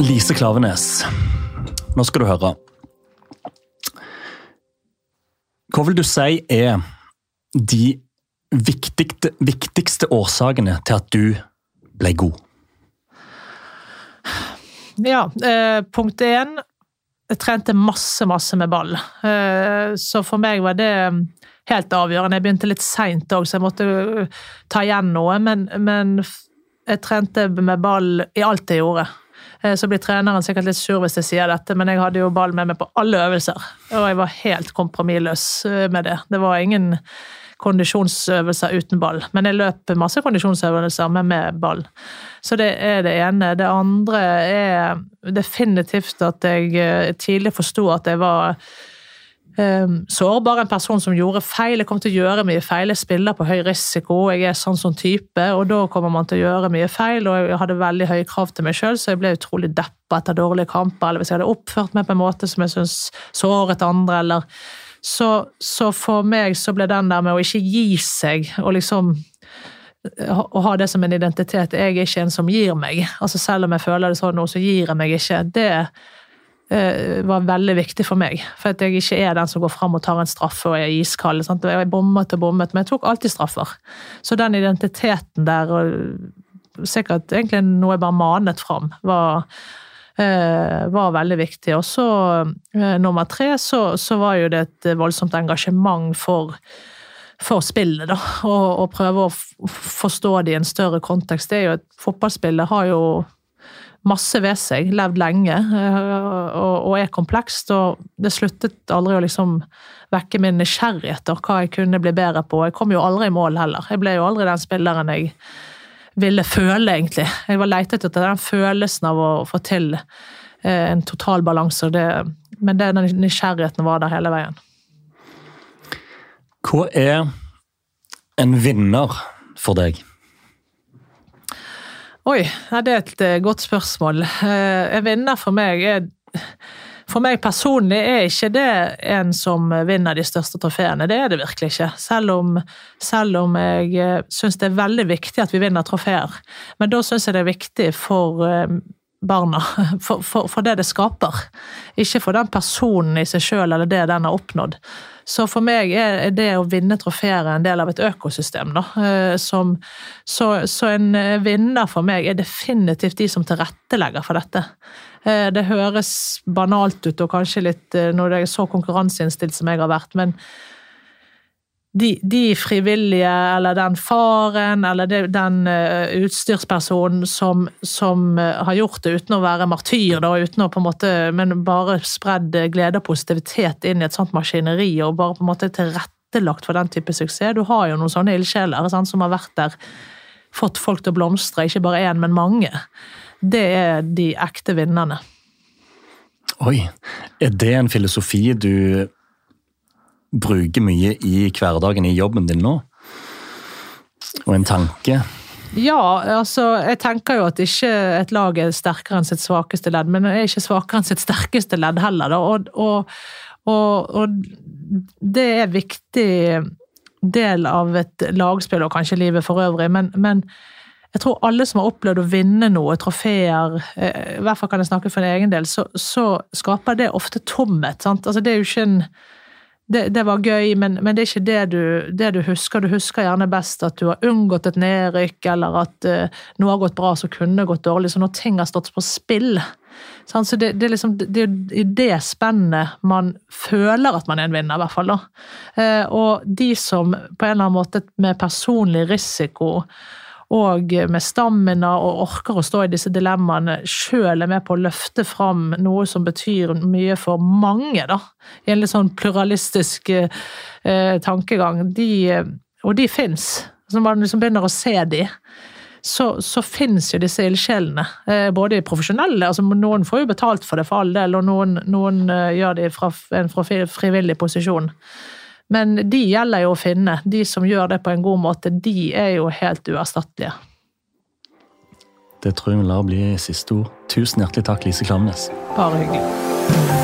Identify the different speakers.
Speaker 1: Lise Klavenes. Nå skal du høre. Hva vil du si er de viktigste, viktigste årsakene til at du ble god?
Speaker 2: Ja, eh, punkt én. Jeg trente masse, masse med ball. Eh, så for meg var det helt avgjørende. Jeg begynte litt seint òg, så jeg måtte uh, ta igjen noe. Men, men jeg trente med ball i alt jeg gjorde. Eh, så blir treneren sikkert litt sur hvis jeg sier dette, men jeg hadde jo ball med meg på alle øvelser. Og jeg var helt kompromissløs eh, med det. Det var ingen kondisjonsøvelser uten ball. Men jeg løp masse kondisjonsøvelser med, med ball. Så det er det ene. Det andre er definitivt at jeg eh, tidlig forsto at jeg var sårbar, en person som gjorde feil. Jeg kom til å gjøre mye feil. Jeg spiller på høy risiko, jeg er sånn som type, og da kommer man til å gjøre mye feil. Og jeg hadde veldig høye krav til meg sjøl, så jeg ble utrolig deppa etter dårlige kamper. Eller hvis jeg hadde oppført meg på en måte som jeg syns såret andre, eller så, så, for meg så ble den der med å ikke gi seg, og liksom å ha det som en identitet Jeg er ikke en som gir meg. Altså Selv om jeg føler det sånn nå, så gir jeg meg ikke. Det var veldig viktig for meg. For at jeg ikke er den som går fram og tar en straffe og er iskald. Sant? Jeg bommet og bommet, men jeg tok alltid straffer. Så den identiteten der, og sikkert egentlig noe jeg bare manet fram, var Eh, var veldig viktig. Og så eh, nummer tre, så, så, var jo det et voldsomt engasjement for, for spillet, da. Og, og, prøve å forstå det i en større kontekst. Det er jo et Fotballspillet har jo masse ved seg, levd lenge eh, og, er komplekst. Og det sluttet aldri å liksom vekke min nysgjerrighet og hva jeg kunne bli bedre på. Jeg kom jo aldri i mål heller. Jeg ble jo aldri den spilleren jeg ville føle, egentlig. Jeg var leitet etter den følelsen av å få til eh, en total balanse. men den nysgjerrigheten var der hele veien.
Speaker 1: Hva er en vinner for deg?
Speaker 2: Oi, det er et eh, godt spørsmål. Eh, en vinner for meg er for meg personlig er ikke det en som vinner de største trofeene. Det er det virkelig ikke. Selv om, selv om jeg eh, syns det er veldig viktig at vi vinner trofeer. Men da syns jeg det er viktig for barna, for, for, for, det det skaper. Ikke for den personen i seg sjøl eller det den har oppnådd. Så for meg er det å vinne trofeer en del av et økosystem. Eh, som, så, så en vinner for meg er definitivt de som tilrettelegger for dette. Eh, det høres banalt ut og kanskje litt eh, når det er så konkurranseinnstilt som jeg har vært, men de, de frivillige, eller den faren, eller de, den uh, utstyrspersonen som, som uh, har gjort det uten å være martyr, da, uten å på en måte, men bare spredd glede og positivitet inn i et sånt maskineri, og bare på en måte tilrettelagt for den type suksess. Du har jo noen sånne ildsjeler som har vært der, fått folk til å blomstre, ikke bare én, men mange det er de ekte vinnerne.
Speaker 1: Oi. Er det en filosofi du bruker mye i hverdagen i jobben din nå? Og en tanke?
Speaker 2: Ja, altså jeg tenker jo at ikke et lag er sterkere enn sitt svakeste ledd, men det er ikke svakere enn sitt sterkeste ledd heller. Da. Og, og, og, og det er viktig del av et lagspill, og kanskje livet for øvrig, men, men jeg tror alle som har opplevd å vinne noe, trofeer, eh, i hvert fall kan jeg snakke for en egen del, så, så skaper det ofte tomhet. sant? Altså, det er jo ikke en det, det var gøy, men, men, det er ikke det du, det du, husker. Du husker gjerne best at du har unngått et nedrykk, eller at uh, noe har gått bra som kunne gått dårlig. Så når ting har stått på spill? Så det, det, er liksom, det i det spennet man føler at man er en vinner, i hvert fall. da. Uh, og de som på en eller annen måte med personlig risiko og med stamina og orker å stå i disse dilemmaene, sjøl er med på å løfte fram noe som betyr mye for mange, da. I en litt sånn pluralistisk eh, tankegang. De, og de fins. Når man liksom begynner å se de. Så, så fins jo disse ildsjelene. Eh, både profesjonelle, altså noen får jo betalt for det for all del, og noen, noen eh, gjør det fra en fra frivillig posisjon. Men de gjelder jo å finne. De som gjør det på en god måte, de er jo helt uerstattelige.
Speaker 1: Det tror jeg vi lar bli siste ord. Tusen hjertelig takk, Lise Klamnes.
Speaker 2: Bare hyggelig.